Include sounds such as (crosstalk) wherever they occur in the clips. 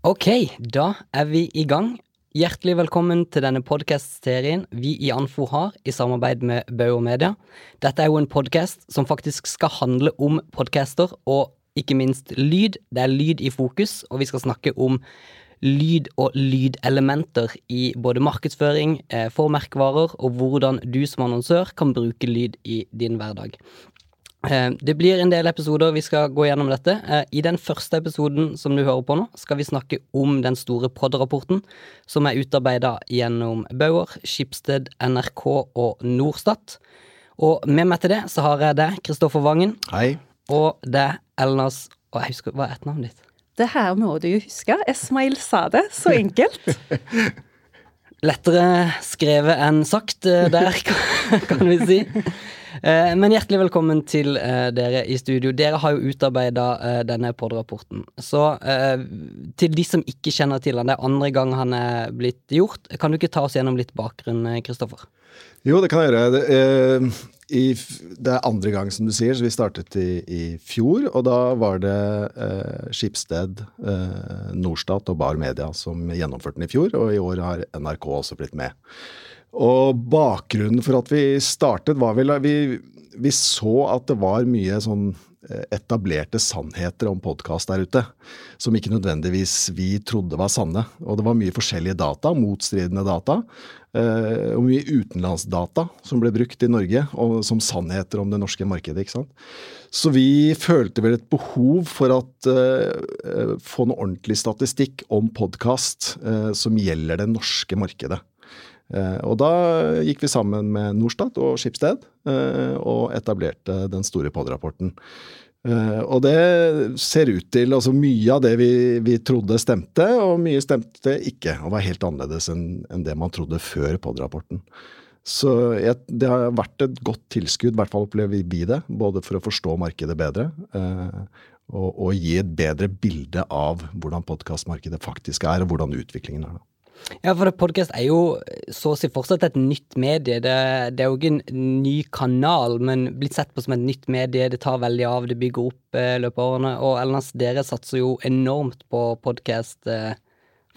Ok, da er vi i gang. Hjertelig velkommen til denne podkast-serien vi i Anfo har i samarbeid med Bauer Media. Dette er jo en podkast som faktisk skal handle om podcaster, og ikke minst lyd. Det er lyd i fokus, og vi skal snakke om lyd og lydelementer i både markedsføring, eh, for merkevarer, og hvordan du som annonsør kan bruke lyd i din hverdag. Eh, det blir en del episoder vi skal gå gjennom dette. Eh, I den første episoden som du hører på nå, skal vi snakke om den store POD-rapporten som er utarbeida gjennom Bauer, Skipsted, NRK og Norstat. Og med meg til det så har jeg deg, Kristoffer Vangen. Hei. Og deg, Elnas Og jeg husker, Hva er etternavnet ditt? Det her må du jo huske. Esmail sa det. Så enkelt. (laughs) Lettere skrevet enn sagt eh, der, (laughs) kan vi si. Eh, men hjertelig velkommen til eh, dere i studio. Dere har jo utarbeida denne pod-rapporten. Så til de som ikke kjenner til han, det er andre gang han er blitt gjort. Kan du ikke ta oss gjennom litt bakgrunn, Kristoffer? Jo, det kan jeg gjøre. Det, i, det er andre gang, som du sier, så vi startet i, i fjor. Og da var det eh, Skipsted, eh, Norstat og Bar Media som gjennomførte den i fjor. Og i år har NRK også blitt med. Og bakgrunnen for at vi startet, var vel at vi, vi så at det var mye sånn eh, etablerte sannheter om podkast der ute, som ikke nødvendigvis vi trodde var sanne. Og det var mye forskjellige data, motstridende data, eh, og mye utenlandsdata som ble brukt i Norge som sannheter om det norske markedet. ikke sant? Så vi følte vel et behov for å uh, få noe ordentlig statistikk om podkast uh, som gjelder det norske markedet. Eh, og da gikk vi sammen med Norstat og Skipsted eh, og etablerte den store POD-rapporten. Uh, og det ser ut til altså Mye av det vi, vi, trodde stemte, og mye stemte ikke. Og var helt annerledes enn, enn det man trodde før POD-rapporten. Så jeg, det har vært et godt tilskudd, i hvert fall opplever vi det. Både for å forstå markedet bedre, og, og, gi et bedre bilde av hvordan podkastmarkedet faktisk er, og hvordan utviklingen er. da. Ja, for podkast er jo så å si fortsatt et nytt medie. Det, det, er jo ikke en ny kanal, men blitt sett på som et nytt medie. Det tar veldig av, det bygger opp i eh, løpet av årene. Og Elnas, dere satser jo enormt på podkast eh,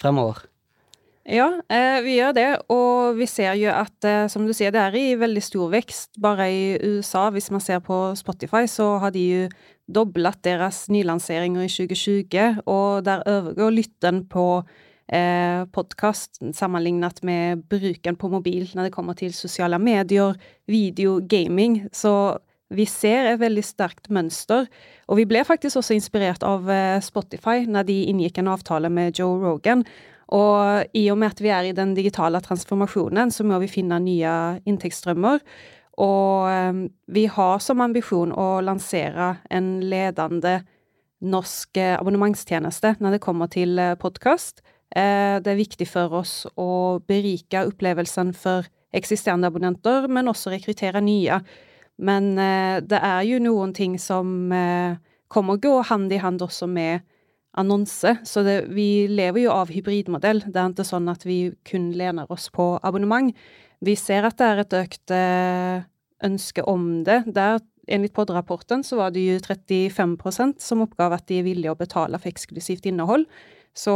fremover. Ja, eh, vi gjør det, og vi ser jo at, eh, som du sier, det er i veldig stor vekst. Bare i USA, hvis man ser på Spotify, så har de jo doblet deres nylanseringer i 2020, og der overgår lytten på eh, podkast sammenlignet med bruken på mobil når det kommer til sosiale medier, video, gaming. Så vi ser et veldig sterkt mønster. Og vi ble faktisk også inspirert av eh, Spotify når de inngikk en avtale med Joe Rogan. Og i og med at vi er i den digitale transformasjonen, så må vi finne nye inntektsstrømmer. Og eh, vi har som ambisjon å lansere en ledende norsk eh, abonnementstjeneste når det kommer til podkast. Eh, det er viktig for oss å berike opplevelsen for eksisterende abonnenter, men også rekruttere nye. Men eh, det er jo noen ting som kommer å gå hand i hand også med annonse. Så det, vi lever jo av hybridmodell. Det er ikke sånn at vi kun lener oss på abonnement. Vi ser at det er et økt ønske om det. Der, enligt POD-rapporten så var det jo 35% som oppgav at de er villige å betale for eksklusivt innhold. Så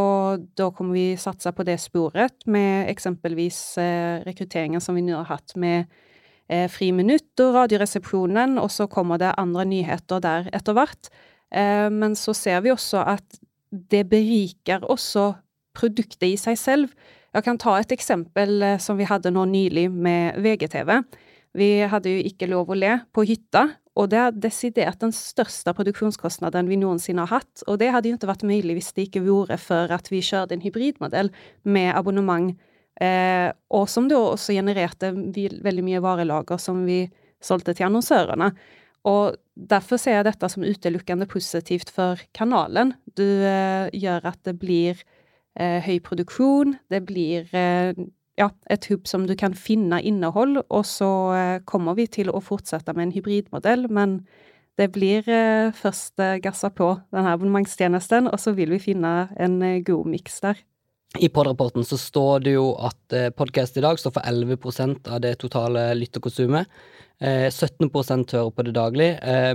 da kommer vi satse på det sporet, med eksempelvis eh, rekrutteringen som vi nå har hatt med eh, Friminutt og Radioresepsjonen, og så kommer det andre nyheter der etter hvert. Eh, men så ser vi også at det beriker også produktet i seg selv. Jeg kan ta et eksempel som vi hadde nå nylig med VGTV. Vi hadde jo ikke lov å le på hytta, og det er desidert den største produksjonskostnaden vi noensinne har hatt. Og det hadde jo ikke vært mulig hvis det ikke vore for at vi kjørte en hybridmodell med abonnement, eh, og som da også genererte veldig mye varelager som vi solgte til annonsørene. Og derfor ser jeg dette som utelukkende positivt for kanalen. Du eh, gjør at det blir eh, høy produksjon, det blir eh, ja, et hub som du kan finne innhold, og så eh, kommer vi til å fortsette med en hybridmodell, men det blir eh, først eh, gassa på denne abonnementstjenesten, og så vil vi finne en god miks der. I podrapporten så står det jo at podkast i dag står for 11% av det totale lytterkonsumet. Eh, 17% hører på det daglig,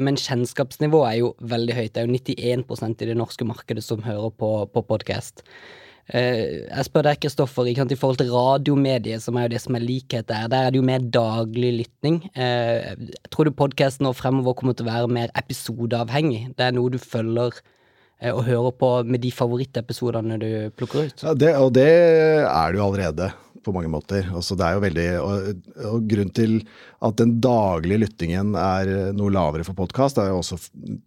men kjennskapsnivået er jo veldig høyt. Det er jo 91% i det norske markedet som hører på, på podkast. Eh, jeg spør deg, Kristoffer, i forhold til radiomediet, som er jo det som er likhet der. Der er det jo mer daglig lytting. Eh, tror du podkasten nå fremover kommer til å være mer episodeavhengig? Det er noe du følger og hører på med de favorittepisodene du plukker ut? Ja, det, og det er det jo allerede på mange måter. Altså, det er jo veldig, og, og Grunnen til at den daglige lyttingen er noe lavere for podkast, er jo også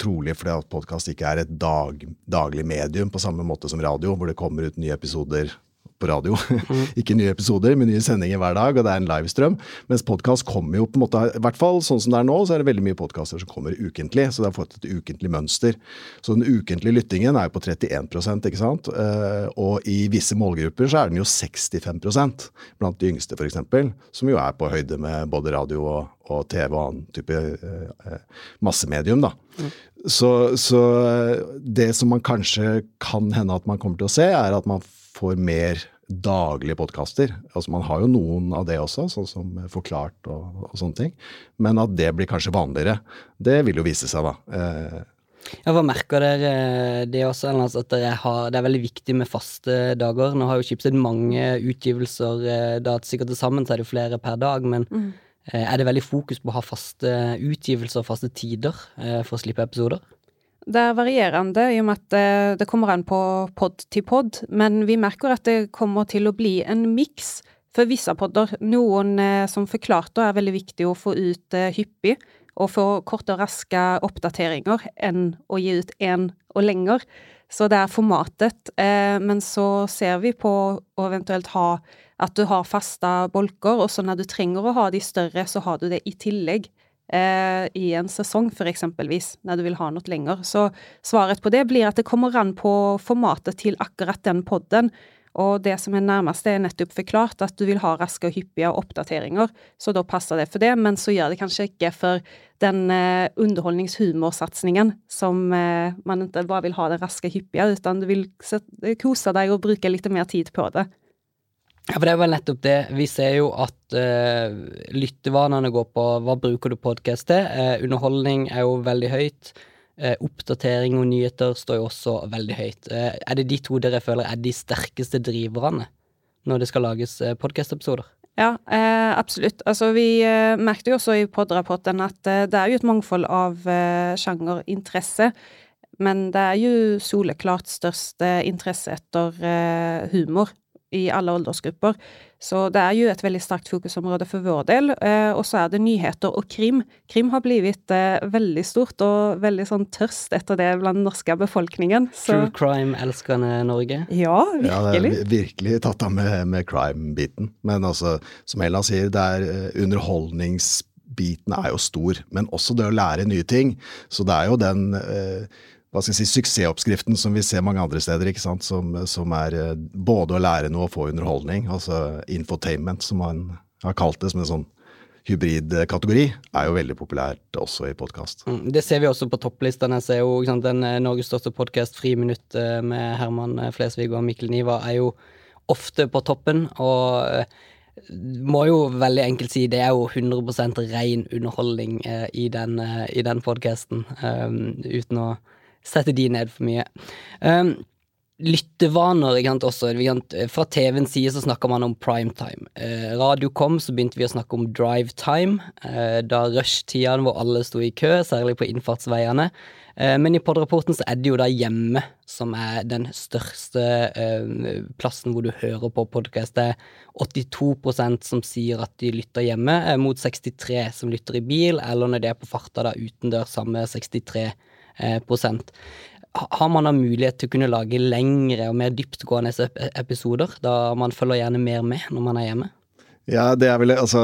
trolig fordi at podkast ikke er et dag, daglig medium på samme måte som radio, hvor det kommer ut nye episoder på radio. (laughs) Mm. ikke nye episoder, men nye sendinger hver dag, og det er en livestrøm. Mens podkast kommer jo på en måte I hvert fall sånn som det er nå, så er det veldig mye podkaster som kommer ukentlig. Så det har fått et ukentlig mønster. Så den ukentlige lyttingen er jo på 31 ikke sant. Eh, og i visse målgrupper så er den jo 65% blant de yngste, f.eks. Som jo er på høyde med både radio og, og TV og annen type eh, massemedium, da. Mm. Så, så det som man kanskje kan hende at man kommer til å se, er at man får mer daglige podkaster. Altså, man har jo noen av det også, sånn som Forklart og, og, sånne ting. Men at det blir kanskje vanligere, det vil jo vise seg, da. Eh, ja, Hva merker dere det også, altså at dere har, det er veldig viktig med faste dager? Nå har jo Schibsted mange utgivelser, eh, da sikkert til sammen så er det flere per dag, men mm. Eh, er det veldig fokus på å ha faste utgivelser og faste tider for å slippe episoder? Det er varierende i og med at det, kommer an på pod til pod, men vi merker at det kommer til å bli en miks for visse podder. Noen eh, som forklarte er veldig viktig å få ut eh, hyppig, og få korte og raske oppdateringer enn å gi ut én og lenger. Så det er formatet. Eh, men så ser vi på å eventuelt ha at du har faste bolker, og så når du trenger å ha de større, så har du det i tillegg eh, i en sesong, for eksempelvis, når du vil ha noe lenger. Så svaret på det blir at det kommer an på formatet til akkurat den podden. Og det som er nærmest, er nettopp forklart at du vil ha raske og hyppige oppdateringer, så da passer det for det, men så gjør det kanskje ikke for den eh, underholdningshumorsatsingen som eh, man ikke bare vil ha det raske og hyppige, utan du vil kose deg og bruke litt mer tid på det. Ja, for det er vel nettopp det. Vi ser jo at uh, lyttevanene går på hva bruker du podkast til. Uh, underholdning er jo veldig høyt. Uh, oppdatering og nyheter står jo også veldig høyt. er det de to dere føler er de sterkeste driverne når det skal lages uh, podkastepisoder? Ja, absolutt. Altså, vi merket jo også i podrapporten at det er jo et mangfold av sjangerinteresse. Men det er jo soleklart størst interesse etter humor i alle aldersgrupper. Så det er jo et veldig sterkt fokusområde for vår del. Eh, og så er det nyheter og krim. Krim har blitt eh, veldig stort og veldig sånn tørst etter det blant den norske befolkningen. Så. True crime-elskende Norge? Ja, virkelig. Ja, det er virkelig tatt av med, med crime-biten. Men altså, som Ella sier, det er eh, underholdningsbiten er jo stor, men også det å lære nye ting. Så det er jo den eh, hva skal jeg si, suksessoppskriften som vi ser mange andre steder, ikke sant? Som, som er eh, både å lære noe og få underholdning. Altså infotainment, som man har kalt det som en sånn hybridkategori, er jo veldig populært også i podkast. Mm, det ser vi også på topplistene. Sant, den eh, Norges største podkast, Friminutt eh, med Herman Flesvig og Mikkel Niva, er jo ofte på toppen. og må jo veldig enkelt si det er jo 100% ren underholdning eh, i den, eh, den podkasten, um, uten å sette de ned for mye. Um, lyttevaner ikke sant, også. Fra TV-ens side så snakker man om primetime. Eh, radio kom, så begynte vi å snakke om drivetime. Eh, da rushtidene hvor alle sto i kø, særlig på innfartsveiene. Eh, men i podrapporten så er det jo da hjemme som er den største eh, plassen hvor du hører på podkast. Det er 82% som sier at de lytter hjemme, eh, mot 63 som lytter i bil, eller når de er på farta da utendørs, samme 63 Eh, prosent. Har man da mulighet til å kunne lage lengre og mer dyptgående episoder, da man følger gjerne mer med når man er hjemme? Ja, det er vel altså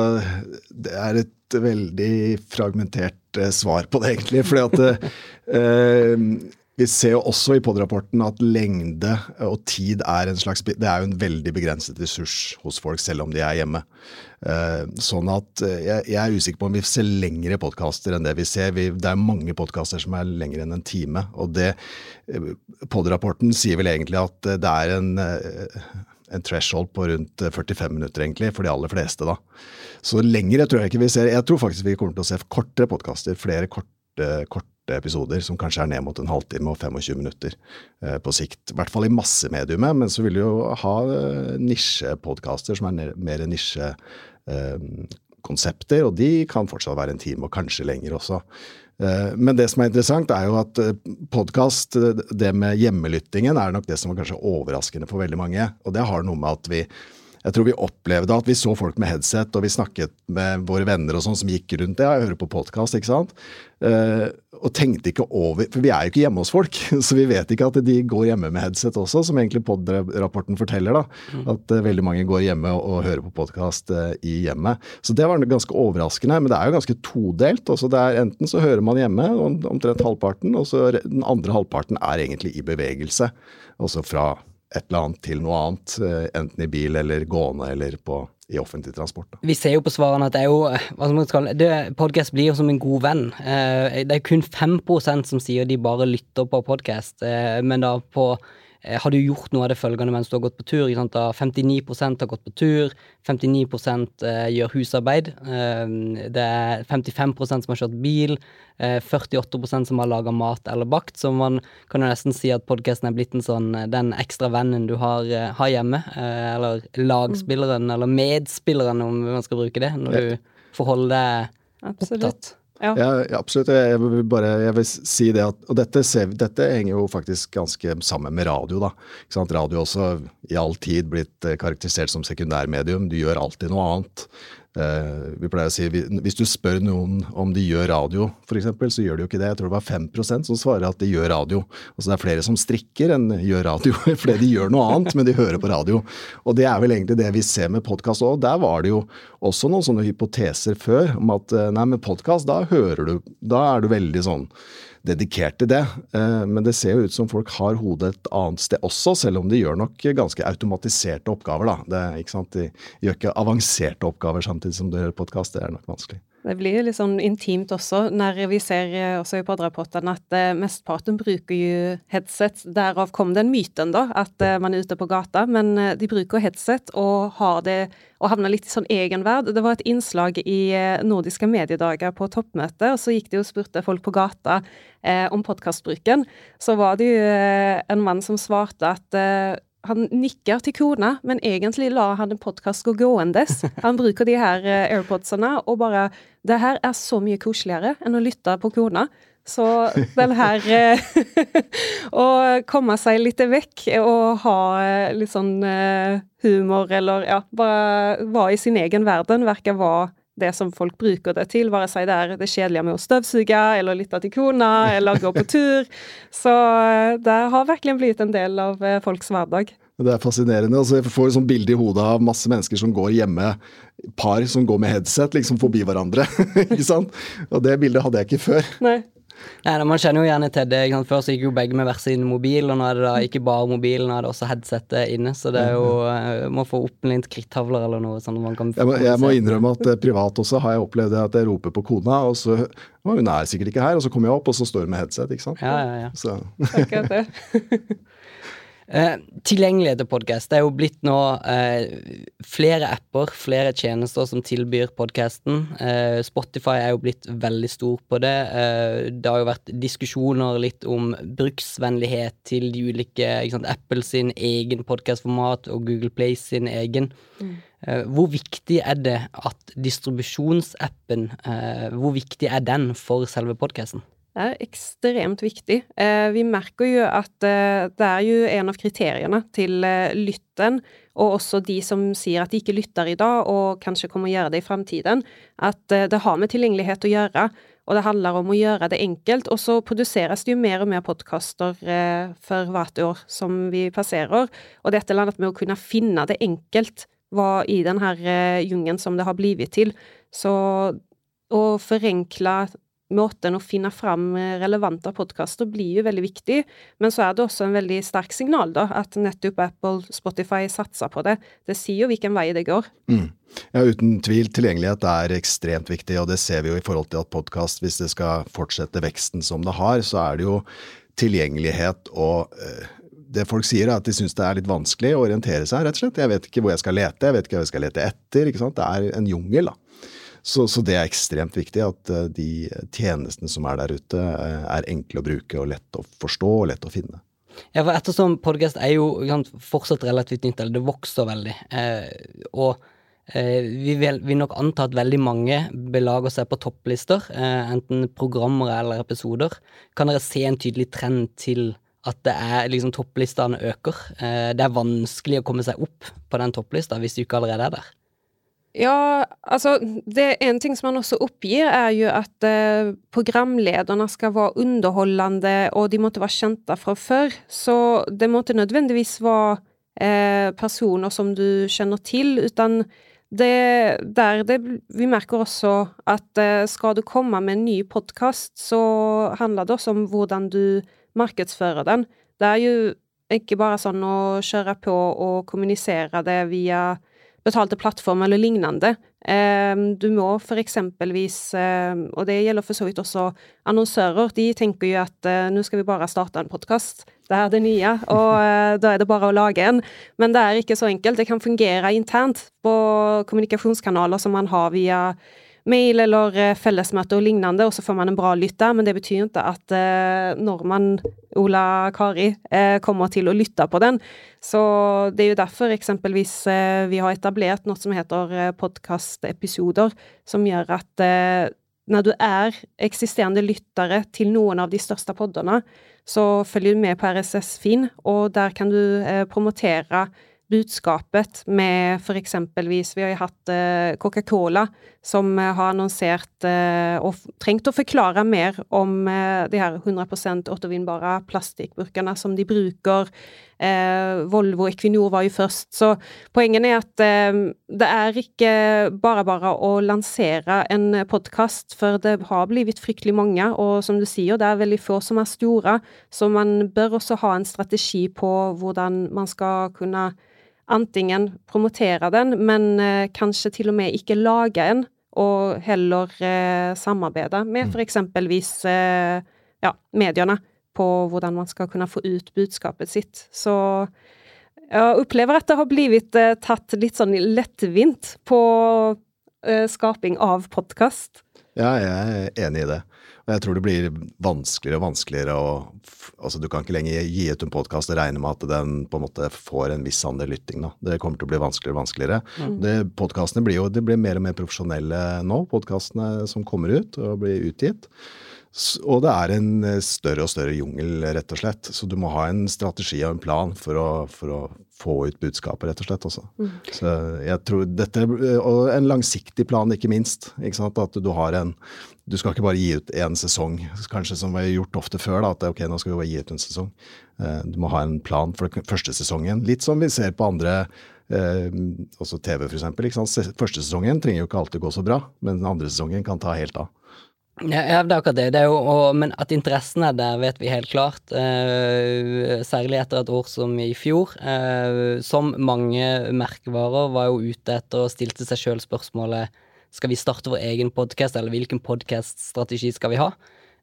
Det er et veldig fragmentert eh, svar på det, egentlig. fordi at eh, (laughs) vi ser jo også i POD-rapporten at lengde og tid er en slags Det er jo en veldig begrenset ressurs hos folk, selv om de er hjemme. Eh, sånn at eh, jeg, er usikker på om vi ser lengre podkaster enn det vi ser. Det er mange podkaster som er lengre enn en time. Og det eh, POD-rapporten sier vel egentlig at det er en en threshold på rundt 45 minutter, egentlig, for de aller fleste. da. Så lengre tror jeg ikke vi ser. Jeg tror faktisk vi kommer til å se kortere podkaster, flere korte, korte, episoder som kanskje er ned mot en halvtime og 25 minutter eh, på sikt. I hvert fall i massemediumet, men så vil du jo ha eh, nisjepodkaster som er mer nisje eh, og de kan fortsatt være en time, og kanskje lenger også. Men det som er interessant, er jo at podkast, det med hjemmelyttingen, er nok det som var kanskje overraskende for veldig mange. Og det har noe med at vi jeg tror vi opplevde at vi så folk med headset, og vi snakket med våre venner og sånn som gikk rundt det. Jeg hører på podkast, ikke sant. Uh, og tenkte ikke over For vi er jo ikke hjemme hos folk, (laughs) så vi vet ikke at de går hjemme med headset også, som egentlig pod-rapporten forteller. da, mm. At uh, veldig mange går hjemme og, og hører på podkast uh, i hjemmet. Så det var ganske overraskende. Men det er jo ganske todelt. også det er Enten så hører man hjemme, om, omtrent halvparten, og så den andre halvparten er egentlig i bevegelse. Altså fra et eller annet til noe annet, eh, enten i bil eller gående eller på, i offentlig transport. Da. Vi ser jo på svarene at det er jo hva skal man kalle det, Podkast blir jo som en god venn. Eh, det er kun 5% som sier de bare lytter på podkast, eh, men da på Eh, har du gjort noe av det følgende mens du har gått på tur? 59% har gått på tur, 59 eh, gjør husarbeid. Eh, det er 55% som har kjørt bil, 48% som har laga mat eller bakt. Så man kan jo nesten si at podkasten er blitt en sånn, den ekstra vennen du har, har hjemme. Eller lagspilleren, eller medspilleren, om man skal bruke det, når du forholder deg Absolutt. opptatt. Ja. ja, absolutt. Jeg vil bare jeg vil si det at Og dette, dette, henger jo faktisk ganske sammen med radio, da. Ikke sant? Radio også i all tid blitt eh, karakterisert som sekundærmedium. Du gjør alltid noe annet. Uh, vi pleier å si, Hvis du spør noen om de gjør radio, f.eks., så gjør de jo ikke det. Jeg tror det var 5% som svarer at de gjør radio. Altså Det er flere som strikker enn gjør radio. (laughs) Flere de gjør noe annet, men de hører på radio. Og det er vel egentlig det vi ser med podkast òg. Der var det jo også noen sånne hypoteser før om at eh, nei, med podkast, da hører du Da er du veldig sånn dedikert til det. Eh, men det ser jo ut som folk har hodet et annet sted også, selv om de gjør nok ganske automatiserte oppgaver. da. Det? De gjør ikke avanserte oppgaver samtidig som de gjør podkast. Det er nok vanskelig. Det blir litt sånn intimt også, når vi ser eh, også i podrapportene at eh, mesteparten bruker jo headset. Derav kom den myten, da, at eh, man er ute på gata. Men eh, de bruker headset og har det og havner litt i sånn egenverd. Det var et innslag i eh, Nordiske mediedager på toppmøtet, og så gikk de og spurte folk på gata eh, om podkastbruken. Så var det jo en mann som svarte at han nikker til kona, men egentlig lar han en podkast gå gåendes. Han bruker de her uh, airpodsene og bare Det her er så mye koseligere enn å lytte på kona. Så den her Å (laughs) komme seg litt vekk og ha uh, litt sånn humor, eller ja, bare være i sin egen verden, verker var det som folk bruker det til, være seg det er det kjedelige med å støvsuge, eller lytte til kona, eller gå på tur. (laughs) Så eh, det har virkelig blitt en del av eh, folks hverdag. Det er fascinerende. altså Jeg får et sånt bilde i hodet av masse mennesker som går hjemme, par som går med headset liksom forbi hverandre. (laughs) ikke sant? Og det bildet hadde jeg ikke før. Nei. Nei, Man kjenner jo gjerne til det. Før så gikk jo begge med hver sin mobil, og nå er det da ikke bare mobilen, nå er det også headsetet inne. Så det er jo uh, Må få opp litt kritthavler eller noe sånn man kan jeg må, jeg må innrømme at uh, privat også har jeg opplevd at jeg roper på kona, og så Hun er sikkert ikke her, og så kommer jeg opp, og så står hun med headset, ikke sant. Ja, ja, ja. Så. Akkurat det. (laughs) Eh, tilgjengelighet til podkast. Det er jo blitt nå eh, flere apper, flere tjenester som tilbyr podkasten. Eh, Spotify er jo blitt veldig stor på det. Eh, det har jo vært diskusjoner litt om bruksvennlighet til de ulike sant, Apple sin egen podkastformat og Google Play sin egen. Mm. Eh, hvor viktig er det at distribusjonsappen eh, Hvor viktig er den for selve podkasten? Det er ekstremt viktig. Eh, vi merker jo at eh, det er jo en av kriteriene til eh, lytten, og også de som sier at de ikke lytter i dag, og kanskje kommer å gjøre det i fremtiden, at det har med tilgjengelighet å gjøre. Og det handler om å gjøre det enkelt. Og så produseres det jo mer og mer podkaster for hvert år som vi passerer. Og dette landet med å kunne finne det enkelt hva i den her som det har blitt til. Så å forenkle måten å finne fram eh, relevante podkaster blir jo veldig viktig, men så er det også en veldig sterk signal, da, at nettopp Apple, Spotify satser på det. Det sier jo hvilken vei det går. Mm. Ja, uten tvil. Tilgjengelighet er ekstremt viktig, og det ser vi jo i forhold til at podkast, hvis det skal fortsette veksten som det har, så er det jo tilgjengelighet og eh, det folk sier, er at de syns det er litt vanskelig å orientere seg, rett og slett. Jeg vet ikke hvor jeg skal lete, jeg vet ikke hva jeg skal lete etter. ikke sant? Det er en jungel, da. Så, så, det er ekstremt viktig at uh, de tjenestene som er der ute, uh, er enkle å bruke og lett å forstå og lett å finne. Ja, for ettersom podkast er jo fortsatt relativt nytt, eller det vokser veldig, eh, og eh, vi vil, vil, nok anta at veldig mange belager seg på topplister, eh, enten programmer eller episoder. Kan dere se en tydelig trend til at det er liksom topplistene øker? Eh, det er vanskelig å komme seg opp på den topplista hvis du ikke allerede er der. Ja, altså det En ting som man også oppgir, er jo at eh, programlederne skal være underholdende, og de måtte være kjente fra før. Så det måtte nødvendigvis være eh, personer som du kjenner til, utan det, der det, Vi merker også at eh, skal du komme med en ny podkast, så handler det også om hvordan du markedsfører den. Det er jo ikke bare sånn å kjøre på og kommunisere det via betalte plattformer eller lignende. Ehm, du må for eksempelvis, ehm, og det gjelder for så vidt også annonsører, de tenker jo at eh, nå skal vi bare starte en podkast. Det er det nye, (laughs) og eh, da er det bare å lage en. Men det er ikke så enkelt. Det kan fungere internt på kommunikasjonskanaler som man har via mail eller eh, fellesmøte og lignende, og så får man en bra lytter, men det betyr ikke at eh, når man, Ola Kari, eh, kommer til å lytte på den. Så det er jo derfor eksempelvis eh, vi har etablert noe som heter eh, podkastepisoder, som gjør at eh, når du er eksisterende lyttere til noen av de største podene, så følger du med på RSS-Fin, og der kan du promotere budskapet med for eksempelvis Vi har jo hatt eh, Coca-Cola som eh, har annonsert eh, og trengt å forklare mer om de her 100% återvinnbare plastikkburkene som de bruker. Volvo Equinor var jo først. Så poenget er at det er ikke bare bare å lansere en podkast, for det har blitt fryktelig mange, og som du sier, det er veldig få som er store, så man bør også ha en strategi på hvordan man skal kunne antingen promotere den, men eh, kanskje til og med ikke lage en, og heller eh, samarbeide med mm. for eksempelvis eh, ja, mediene på hvordan man skal kunne få ut budskapet sitt. Så jeg opplever at det har blitt eh, tatt litt sånn lettvint på eh, skaping av podkast. Ja, jeg er enig i det. Og jeg tror det blir vanskeligere og vanskeligere å Altså, du kan ikke lenger gi ut en podkast og regne med at den på en måte får en viss andel lytting, da. Det kommer til å bli vanskeligere og vanskeligere. Mm. Podkastene blir jo det blir mer og mer profesjonelle nå, podkastene som kommer ut og blir utgitt. Og det er en eh, større og større jungel, rett og slett. Så du må ha en strategi og en plan for å, for å få ut budskapet, rett og slett. Også. Mm. Så jeg tror dette, Og en langsiktig plan, ikke minst. Ikke sant? At du har en Du skal ikke bare gi ut én sesong, kanskje som vi har gjort ofte før. da, At ok, nå skal vi bare gi ut en sesong. Eh, du må ha en plan for den første sesongen. Litt som vi ser på andre eh, også TV, eksempel. Første sesongen trenger jo ikke alltid gå så bra, men den andre sesongen kan ta helt av. Ja, det er akkurat det. det er jo, og, men at interessen er der, vet vi helt klart. Eh, særlig etter et år som i fjor. Eh, som mange merkevarer var jo ute etter og stilte seg sjøl spørsmålet skal vi starte vår egen podkast, eller hvilken podkaststrategi skal vi ha?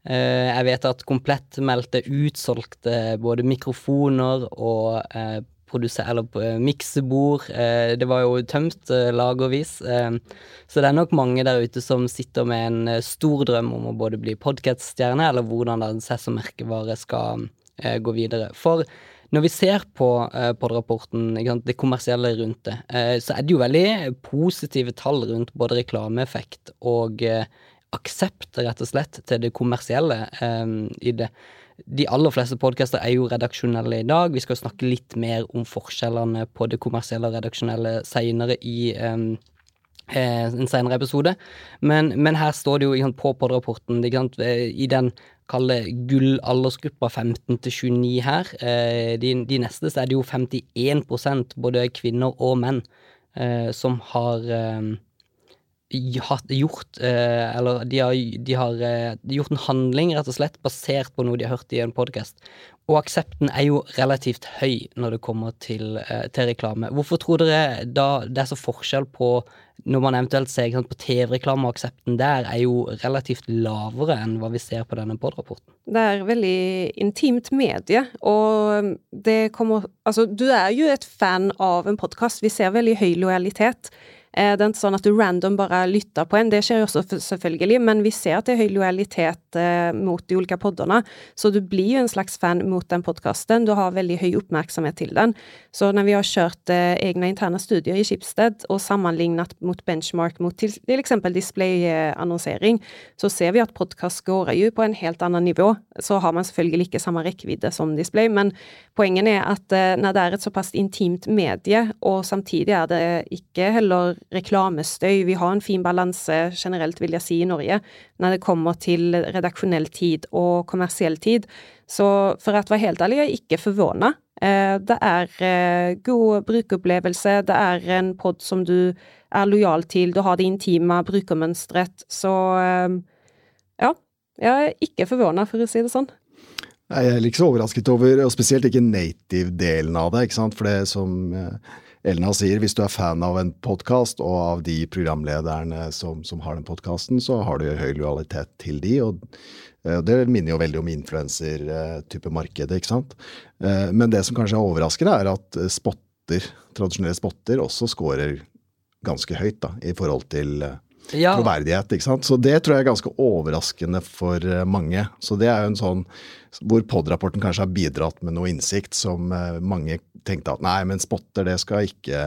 Eh, jeg vet at Komplett meldte utsolgte både mikrofoner og eh, miksebord. Eh, det var jo tømt eh, lagervis. Så det er nok mange der ute som sitter med en stor drøm om å både bli podkaststjerne, eller hvordan seg som merkevare skal gå videre. For når vi ser på eh, podrapporten, det kommersielle rundt det, så er det jo veldig positive tall rundt både reklameeffekt og aksept, rett og slett, til det kommersielle i det de aller fleste podkaster er jo redaksjonelle i dag. Vi skal snakke litt mer om forskjellene på det kommersielle og redaksjonelle seinere i um, en senere episode. Men, men, her står det jo på podrapporten, eh, i den kalde gullaldersgruppa 15 til 29 her. Eh, de, de, neste så er det jo 51% både kvinner og menn som har gjort eh, Eller de har, de har eh, gjort en handling, rett og slett, basert på noe de har hørt i en podkast. Og aksepten er jo relativt høy når det kommer til, eh, til reklame. Hvorfor tror dere da det er så forskjell på når man eventuelt ser sant, på TV-reklame, og aksepten der er jo relativt lavere enn hva vi ser på denne pod-rapporten? Det er veldig intimt medie, og det kommer Altså, du er jo et fan av en podkast. Vi ser veldig høy lojalitet. Eh, Det er ikke sånn at du random bare lytter på en, det skjer jo også selvfølgelig, men vi ser at det er høy lojalitet eh, mot de ulike poddene, så du blir jo en slags fan mot den podkasten, du har veldig høy oppmerksomhet til den. Så når vi har kjørt eh, egne interne studier i Schibsted og sammenlignet mot benchmark mot til, eksempel displayannonsering, så ser vi at podkast går jo på en helt annet nivå. Så har man selvfølgelig ikke samme rekkevidde som display, men poenget er at når det er et såpass intimt medie, og samtidig er det ikke heller reklamestøy, vi har en fin balanse generelt, vil jeg si, i Norge, når det kommer til redaksjonell tid og kommersiell tid. Så for å være helt ærlig, jeg er ikke forvåna. Det er eh, god brukeropplevelse, det er en pod som du er lojal til, du har det intime brukermønsteret, så eh, ja. Jeg er ikke forvåna, for å si det sånn. Nei, Jeg er ikke så overrasket over, og spesielt ikke native-delen av det. ikke sant? For det som eh, Elna sier, hvis du er fan av en podkast og av de programlederne som, som har den podkasten, så har du høy lojalitet til de, og eh, det minner jo veldig om influensertype markedet, marked, ikke sant. Eh, Men det som kanskje er overraskende, er at eh, spotter, tradisjonelle spotter også scorer ganske høyt da, i forhold til eh, Ja, troverdighet. ikke sant? Så det tror jeg er ganske overraskende for eh, mange. Så det er jo en sånn hvor pod-rapporten kanskje har bidratt med noe innsikt som eh, mange tenkte at nei, men spotter det skal ikke,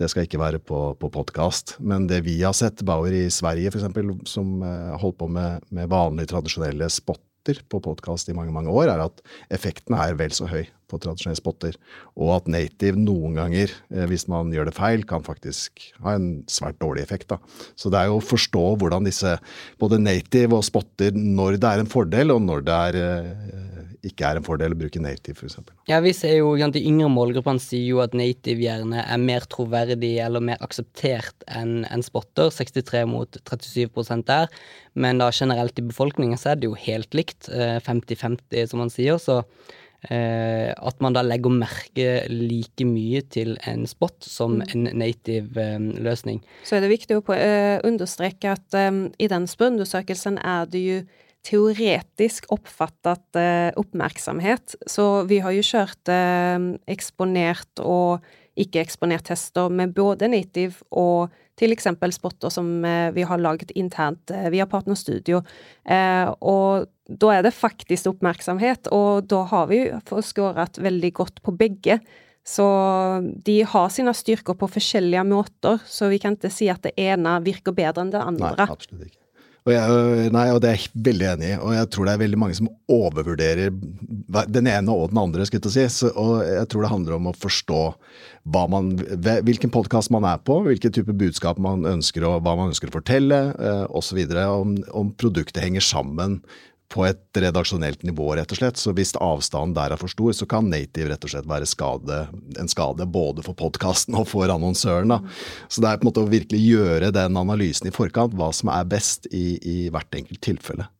det skal ikke være på, på podkast. Men det vi har sett, Bauer i Sverige f.eks., som eh, holdt på med, med vanlige, tradisjonelle spotter på podkast i mange mange år, er at effekten er vel så høy på tradisjonelle spotter. Og at native noen ganger, eh, hvis man gjør det feil, kan faktisk ha en svært dårlig effekt. Da. Så det er jo å forstå hvordan disse, både native og spotter, når det er en fordel, og når det er, eh, ikke er en fordel å bruke native, f.eks. Ja, vi ser jo, De yngre målgruppene sier jo at native gjerne er mer troverdig eller mer akseptert enn en spotter. 63 mot 37 der. Men da generelt i befolkningen så er det jo helt likt. eh, 50-50, som man sier. Så eh, at man da legger merke like mye til en spot som en native eh, løsning. Så er det viktig å på- eh, understreke at eh, i den spørreundersøkelsen er det jo teoretisk oppfattet eh, oppmerksomhet. Så vi har jo kjørt eksponert og ikke-eksponert tester med både native og til eksempel spotter som eh, vi har laget internt eh, via Partnerstudio. Eh, og da er det faktisk oppmerksomhet, og da har vi skåret veldig godt på begge. Så de har sine styrker på forskjellige måter, så vi kan ikke si at det ene virker bedre enn det andre. Nei, absolutt ikke. Og, jeg, nei, og det er jeg veldig enig i, og jeg tror det er veldig mange som overvurderer den ene og den andre. skulle jeg si. Så, og jeg tror det handler om å forstå man, hvilken podkast man er på, hvilken type budskap man ønsker, og hva man ønsker å fortelle, eh, osv. Om, om produktet henger sammen på et redaksjonelt nivå, rett og slett. Så hvis avstanden der er for stor, så kan native rett og slett være skade, en skade både for podkasten og for annonsøren. Da. Så det er på en måte å virkelig gjøre den analysen i forkant, hva som er best i, i hvert enkelt tilfelle.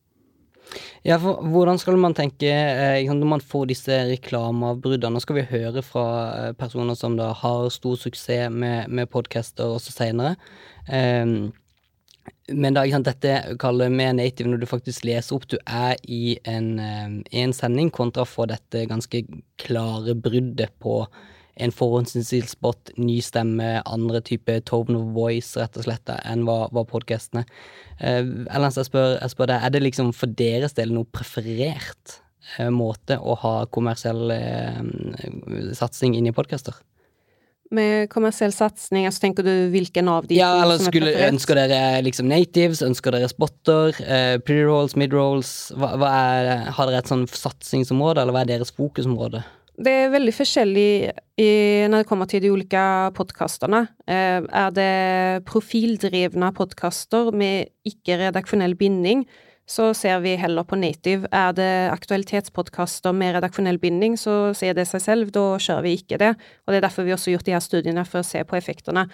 Ja, for hvordan skal man tenke eh, når man får disse reklameavbruddene? Nå skal vi høre fra eh, personer som da har stor suksess med, med podcaster også senere. Um, men da, sant, dette kaller mer native når du faktisk leser opp. Du er i en, eh, en sending, kontra å få dette ganske klare bruddet på en forhåndsinnstilt ny stemme, andre type tone of voice, rett og slett, enn hva, hva podkastene. Ellers, jeg spør, jeg spør deg, er det liksom for deres del noe preferert eh, måte å ha kommersiell eh, satsing inn i podkaster? Med kommersiell satsing, så tenker du hvilken av de Ja, eller som er skulle, ønsker dere liksom natives, ønsker dere spotter, eh, pre-rolls, mid-rolls? Hva, hva er, har dere et sånn satsingsområde, eller hva er deres fokusområde? Det er veldig forskjellig i, når det kommer til de ulike podkastene. Eh, er det profildrevne podkaster med ikke-redaksjonell binding, så ser vi heller på native. Er det aktualitetspodkaster med redaksjonell binding, så sier det seg selv, da kjører vi ikke det. Og det er derfor vi også har gjort de her studiene, for å se på effektene.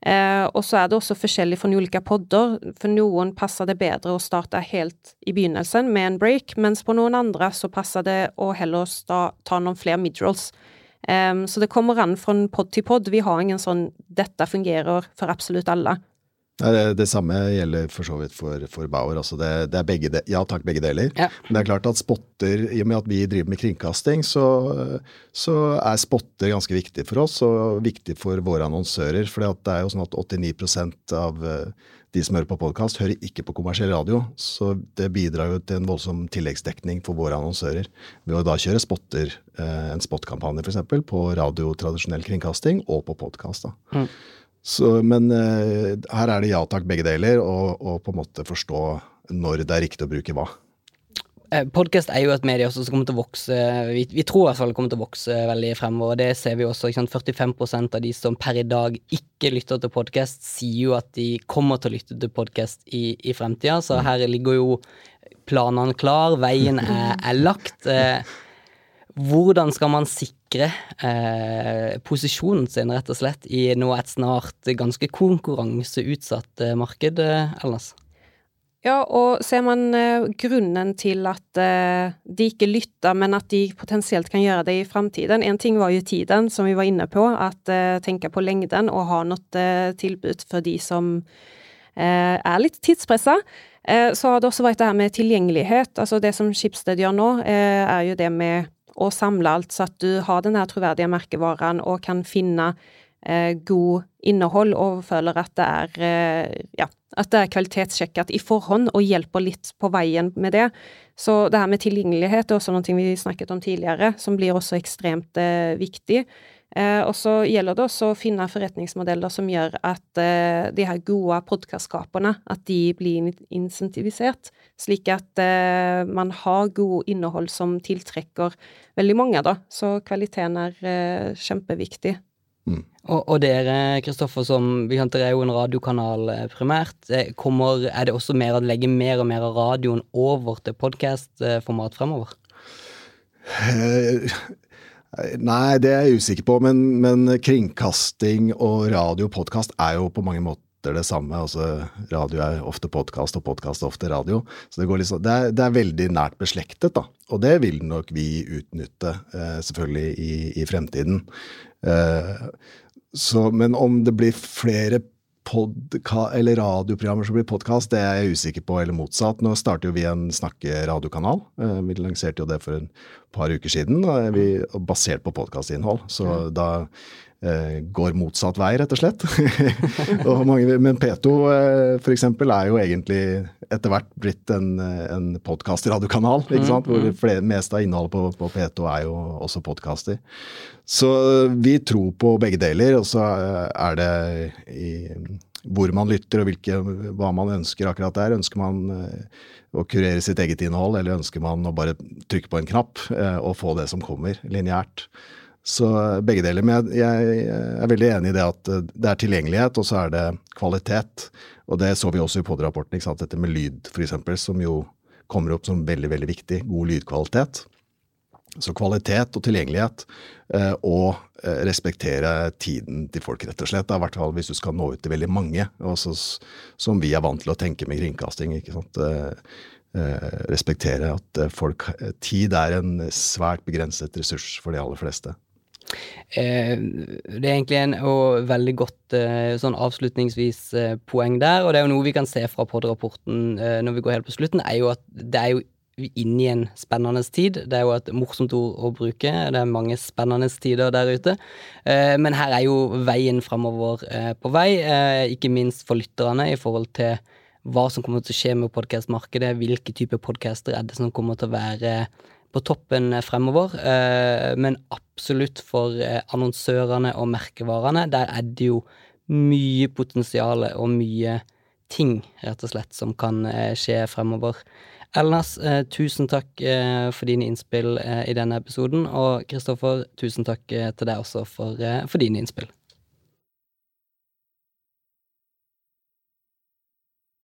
Eh, og så er det også forskjellig for ulike podder. For noen passer det bedre å starte helt i begynnelsen med en break, mens på noen andre så passer det å heller ta noen flere midrolls. Um, så det kommer an fra pod til pod. Vi har ingen sånn 'dette fungerer for absolutt alle'. Det, det, samme gjelder for så vidt for, for Bauer. Altså det, det, er begge de, ja takk, begge deler. Ja. Men det er klart at spotter, i og med at vi driver med kringkasting, så, så er spotter ganske viktig for oss og viktig for våre annonsører. For det er jo sånn at 89 av eh, de som hører på podkast, hører ikke på kommersiell radio. Så det bidrar jo til en voldsom tilleggsdekning for våre annonsører. Ved å da kjøre spotter, eh, en spotkampanje f.eks., på radio, tradisjonell kringkasting og på podkast. Mm. Så, men uh, her er det ja takk, begge deler, og, og, på en måte forstå når det er riktig å bruke hva. Eh, Podkast er jo et medie som kommer til å vokse vi, vi, tror i hvert fall det kommer til å vokse veldig fremover. og Det ser vi også. 45% av de som per i dag ikke lytter til podkast, sier jo at de kommer til å lytte til podkast i, i fremtida. Så her ligger jo planene klar, veien er, er lagt. Eh, hvordan skal man sikre eh, posisjonen sin, rett og slett, i nå et snart ganske konkurranseutsatt eh, marked, eh, Elnas? Ja, og ser man eh, grunnen til at eh, de ikke lytter, men at de potensielt kan gjøre det i framtiden En ting var jo tiden, som vi var inne på, at eh, tenke på lengden og ha noe tilbud for de som er litt tidspressa. Så har det også vært det her med tilgjengelighet. Altså det som Schibsted gjør nå, er jo det med og samle alt, så at du har den der troverdige merkevaren og kan finne eh, god innhold og føler at det er eh, ja, at det er kvalitetssjekket i forhånd og hjelper litt på veien med det. Så det her med tilgjengelighet er også noe vi snakket om tidligere, som blir også ekstremt eh, viktig. Eh, og så gjelder det også å finne forretningsmodeller som gjør at eh, de her gode podkastskaperne at de blir insentivisert, slik at eh, man har god innhold som tiltrekker veldig mange, da. Så kvaliteten er eh, kjempeviktig. Mm. Og, og, dere, Kristoffer, som vi kan dere er jo en radiokanal primært. Kommer, er det også mer å legge mer og mer av radioen over til podkastformat fremover? Nei, det er jeg usikker på, men, men kringkasting og radio og podkast er jo på mange måter det samme. Altså, radio er ofte podkast, og podkast er ofte radio. Så det, liksom, det, er, det, er, veldig nært beslektet, da. Og det vil nok vi utnytte, eh, selvfølgelig, i, i fremtiden. Eh, så, men om det blir flere eller radioprogrammer som blir podkast, det er jeg usikker på, eller motsatt. Nå starter jo vi en snakke-radiokanal. Eh, vi lanserte jo det for en par uker siden, vi, basert på podkastinnhold. Så da går motsatt vei, rett og slett. (laughs) og mange, men P2 eh, f.eks. er jo egentlig etter hvert blitt en, en podkast-radiokanal. mm? Hvor det mm. meste av innholdet på, på, P2 er jo også podkaster. Så vi tror på begge deler, og så er det i, hvor man lytter og hvilke, hva man ønsker akkurat der. Ønsker man eh, å kurere sitt eget innhold, eller ønsker man å bare trykke på en knapp eh, og få det som kommer, lineært. Så begge deler. Men jeg, jeg, er veldig enig i det at eh, det er tilgjengelighet, og så er det kvalitet. Og det så vi også i POD-rapporten, dette med lyd f.eks., som jo kommer opp som veldig, veldig viktig. God lydkvalitet. Så kvalitet og tilgjengelighet, eh, og eh, respektere tiden til folk, rett og slett. I hvert fall hvis du skal nå ut til veldig mange, også, som vi er vant til å tenke med kringkasting. ikke sant? Respektere at folk Tid er en svært begrenset ressurs for de aller fleste. Eh, det er egentlig en veldig godt eh, sånn avslutningsvis eh, poeng der, og det er jo noe vi kan se fra pod-rapporten når vi går helt på slutten, er jo at det er jo inne i en spennende tid. Det er jo et morsomt ord å bruke. Det er mange spennende tider der ute. Men her er jo veien framover på vei, ikke minst for lytterne i forhold til hva som kommer til å skje med podkastmarkedet, hvilke typer podcaster er det som kommer til å være på toppen fremover. Eh, men absolutt for eh, annonsørene og merkevarene, der er det jo mye potensial og mye ting, rett og slett, som kan eh, skje fremover. Elnas, tusen takk for dine innspill i denne episoden, og Kristoffer, tusen takk til deg også for, for dine innspill.